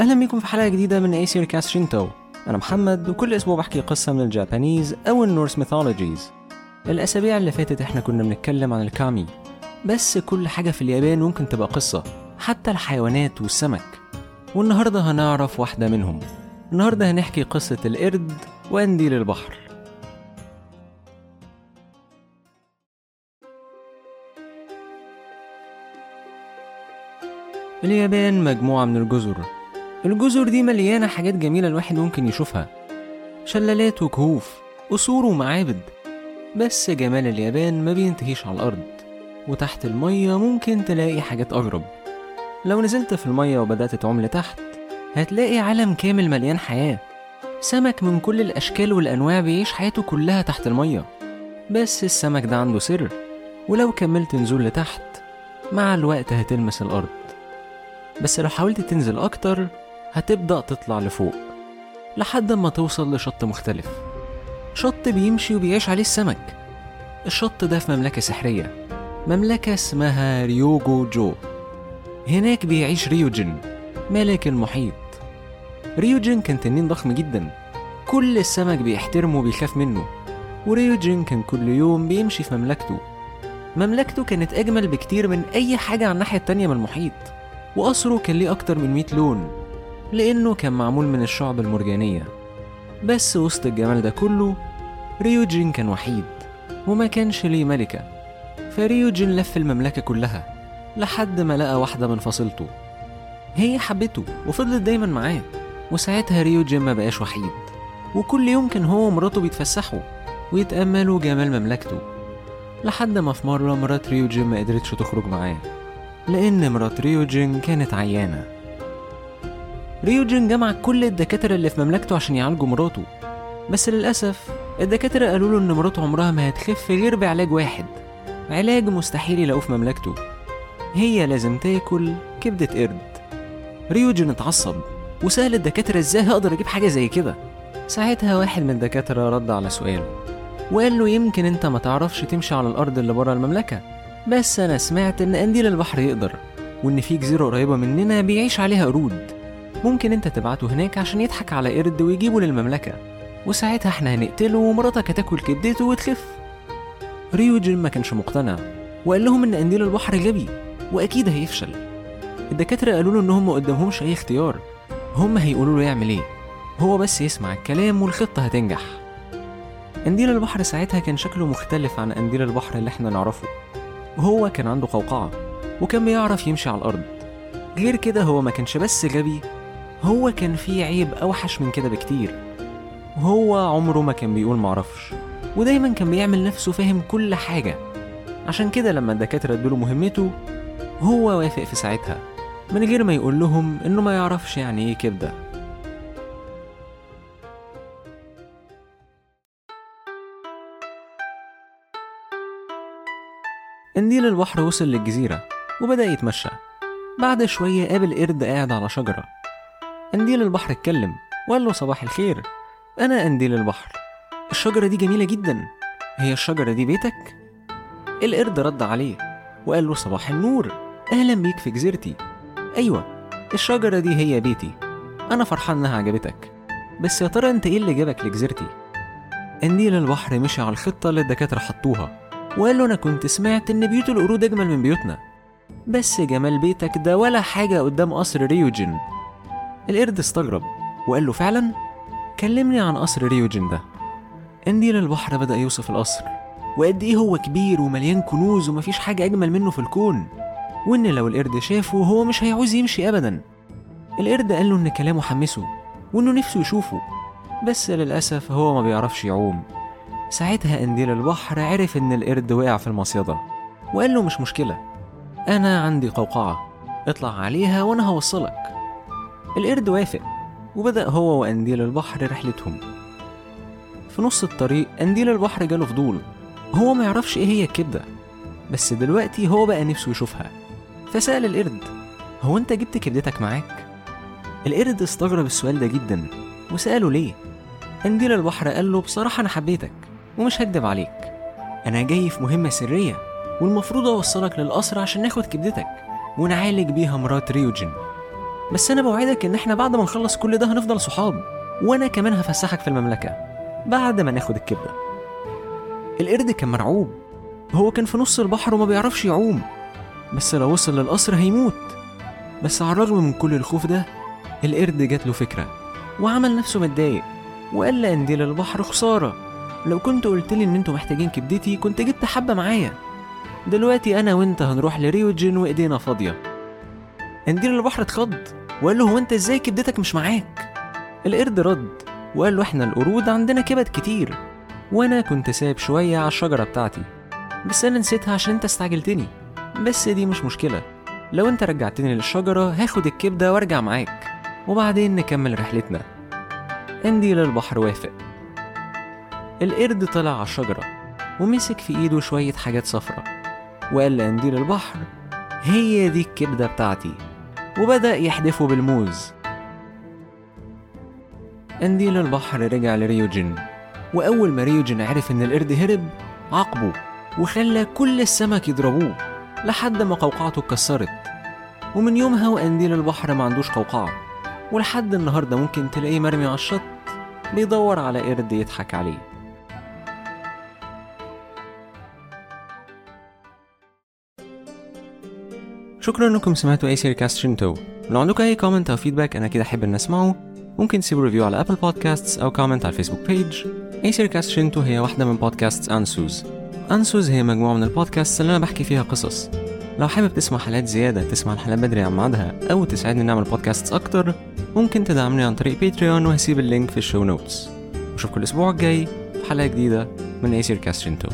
أهلا بيكم في حلقة جديدة من ايسير كاست شينتو أنا محمد وكل أسبوع بحكي قصة من ال Japanese أو ال Norse mythologies. الأسابيع اللي فاتت إحنا كنا بنتكلم عن الكامي. بس كل حاجة في اليابان ممكن تبقى قصة حتى الحيوانات والسمك. والنهاردة هنعرف واحدة منهم. النهاردة هنحكي قصة القرد وقنديل البحر. اليابان مجموعة من الجزر. الجزر دي مليانة حاجات جميلة الواحد ممكن يشوفها. شلالات وكهوف قصور ومعابد. بس جمال اليابان ما بينتهيش على الأرض وتحت المية ممكن تلاقي حاجات أغرب. لو نزلت في المية وبدأت تعوم لتحت هتلاقي عالم كامل مليان حياة. سمك من كل الأشكال والأنواع بيعيش حياته كلها تحت المية. بس السمك ده عنده سر ولو كملت نزول لتحت مع الوقت هتلمس الأرض. بس لو حاولت تنزل أكتر هتبدأ تطلع لفوق لحد ما توصل لشط مختلف. شط بيمشي وبيعيش عليه السمك. الشط ده في مملكة سحرية مملكة اسمها ريوجو جو. هناك بيعيش ريوجين ملك المحيط. ريوجين كان تنين ضخم جدا. كل السمك بيحترمه وبيخاف منه. وريوجين كان كل يوم بيمشي في مملكته. مملكته كانت أجمل بكتير من أي حاجة على الناحية التانية من المحيط. وقصره كان ليه أكتر من 100 لون. لأنه كان معمول من الشعب المرجانية. بس وسط الجمال ده كله ريوجين كان وحيد وما كانش ليه ملكة. فريوجين لف المملكة كلها لحد ما لقى واحدة من فصيلته. هي حبته وفضلت دايما معاه. وساعتها ريوجين ما بقاش وحيد. وكل يوم كان هو ومراته بيتفسحوا ويتأملوا جمال مملكته. لحد ما في مرة مرات ريوجين ما قدرتش تخرج معاه لأن مرات ريوجين كانت عيانة. ريوجين جمع كل الدكاترة اللي في مملكته عشان يعالجوا مراته. بس للأسف الدكاترة قالوا له إن مراته عمرها ما هتخف غير بعلاج واحد. علاج مستحيل يلاقوه في مملكته. هي لازم تاكل كبدة قرد. ريوجين اتعصب وسأل الدكاترة إزاي هقدر أجيب حاجة زي كده. ساعتها واحد من الدكاترة رد على سؤاله وقال له يمكن أنت ما تعرفش تمشي على الأرض اللي بره المملكة. بس أنا سمعت إن قنديل البحر يقدر وإن في جزيرة قريبة مننا بيعيش عليها قرود ممكن انت تبعته هناك عشان يضحك على قرد ويجيبه للمملكة. وساعتها إحنا هنقتله ومراتك هتاكل كبدته وتخف. ريوجين ما كانش مقتنع وقال لهم إن قنديل البحر غبي وأكيد هيفشل. الدكاترة قالوا له إنهم ما قدامهمش أي اختيار هم هيقولوا له يعمل إيه؟ هو بس يسمع الكلام والخطة هتنجح. قنديل البحر ساعتها كان شكله مختلف عن قنديل البحر اللي إحنا نعرفه. وهو كان عنده قوقعة وكان بيعرف يمشي على الأرض. غير كده هو ما كانش بس غبي هو كان فيه عيب أوحش من كده بكتير. هو عمره ما كان بيقول معرفش ودايما كان بيعمل نفسه فاهم كل حاجة. عشان كده لما الدكاترة ادوله مهمته هو وافق في ساعتها من غير ما يقول لهم إنه ما يعرفش يعني إيه كبدة. قنديل البحر وصل للجزيرة وبدأ يتمشى. بعد شوية قابل قرد قاعد على شجرة. قنديل البحر اتكلم وقال له صباح الخير. أنا قنديل البحر. الشجرة دي جميلة جدا. هي الشجرة دي بيتك؟ القرد رد عليه وقال له صباح النور. أهلا بيك في جزيرتي. أيوة الشجرة دي هي بيتي. أنا فرحان إنها عجبتك. بس يا ترى أنت إيه اللي جابك لجزيرتي؟ قنديل البحر مشي على الخطة اللي الدكاترة حطوها وقال له أنا كنت سمعت إن بيوت القرود أجمل من بيوتنا. بس جمال بيتك ده ولا حاجة قدام قصر ريوجين القرد استغرب وقال له فعلا؟ كلمني عن قصر ريوجين ده. قنديل البحر بدأ يوصف القصر وقد إيه هو كبير ومليان كنوز ومفيش حاجة أجمل منه في الكون وإن لو القرد شافه هو مش هيعوز يمشي أبدا. القرد قال له إن كلامه حمسه وإنه نفسه يشوفه بس للأسف هو ما بيعرفش يعوم. ساعتها قنديل البحر عرف إن القرد وقع في المصيدة وقال له مش مشكلة أنا عندي قوقعة اطلع عليها وأنا هوصلك. القرد وافق وبدأ هو وقنديل البحر رحلتهم في نص الطريق قنديل البحر جاله فضول هو ما يعرفش إيه هي الكبدة بس دلوقتي هو بقى نفسه يشوفها فسأل القرد هو أنت جبت كبدتك معاك؟ القرد استغرب السؤال ده جدا وسأله ليه؟ قنديل البحر قال له بصراحة أنا حبيتك ومش هكدب عليك أنا جاي في مهمة سرية والمفروض أوصلك للقصر عشان ناخد كبدتك ونعالج بيها مرات ريوجين بس أنا بوعدك إن إحنا بعد ما نخلص كل ده هنفضل صحاب. وأنا كمان هفسحك في المملكة. بعد ما ناخد الكبدة. القرد كان مرعوب. هو كان في نص البحر وما بيعرفش يعوم. بس لو وصل للقصر هيموت. بس على الرغم من كل الخوف ده القرد جات له فكرة. وعمل نفسه متضايق. وقال لقنديل البحر خسارة. لو كنت قلت لي إن إنتوا محتاجين كبدتي كنت جبت حبة معايا. دلوقتي أنا وإنت هنروح لريوجين وإيدينا فاضية. قنديل البحر اتخض. وقال له هو أنت إزاي كبدتك مش معاك؟ القرد رد وقال له إحنا القرود عندنا كبد كتير وأنا كنت سايب شوية على الشجرة بتاعتي بس أنا نسيتها عشان أنت استعجلتني بس دي مش مشكلة لو أنت رجعتني للشجرة هاخد الكبدة وأرجع معاك وبعدين نكمل رحلتنا. قنديل البحر وافق. القرد طلع على الشجرة ومسك في إيده شوية حاجات صفرة وقال لقنديل البحر هي دي الكبدة بتاعتي. وبدأ يحدفه بالموز. قنديل البحر رجع لريوجين وأول ما ريوجين عرف إن القرد هرب عاقبه وخلى كل السمك يضربوه لحد ما قوقعته اتكسرت. ومن يومها وقنديل البحر ما عندوش قوقعة ولحد النهاردة ممكن تلاقيه مرمي على الشط بيدور على قرد يضحك عليه. شكرا إنكم سمعتوا أي سيري كاست شنتو لو عندكم أي comment أو feedback أنا كده أحب إن أسمعه. ممكن تسيبوا review على Apple Podcasts أو comment على ال Facebook page أي سيري كاست شنتو هي واحدة من بودكاست Ansuz Ansuz هي مجموعة من البودكاست اللي أنا بحكي فيها قصص. لو حابب تسمع حلقات زيادة تسمع الحلقات بدري عن ميعادها أو تساعدني نعمل بودكاست أكتر ممكن تدعمني عن طريق Patreon وهسيب ال link في ال show notes وأشوفكم الأسبوع الجاي في حلقة جديدة من أيسير كاست شنتو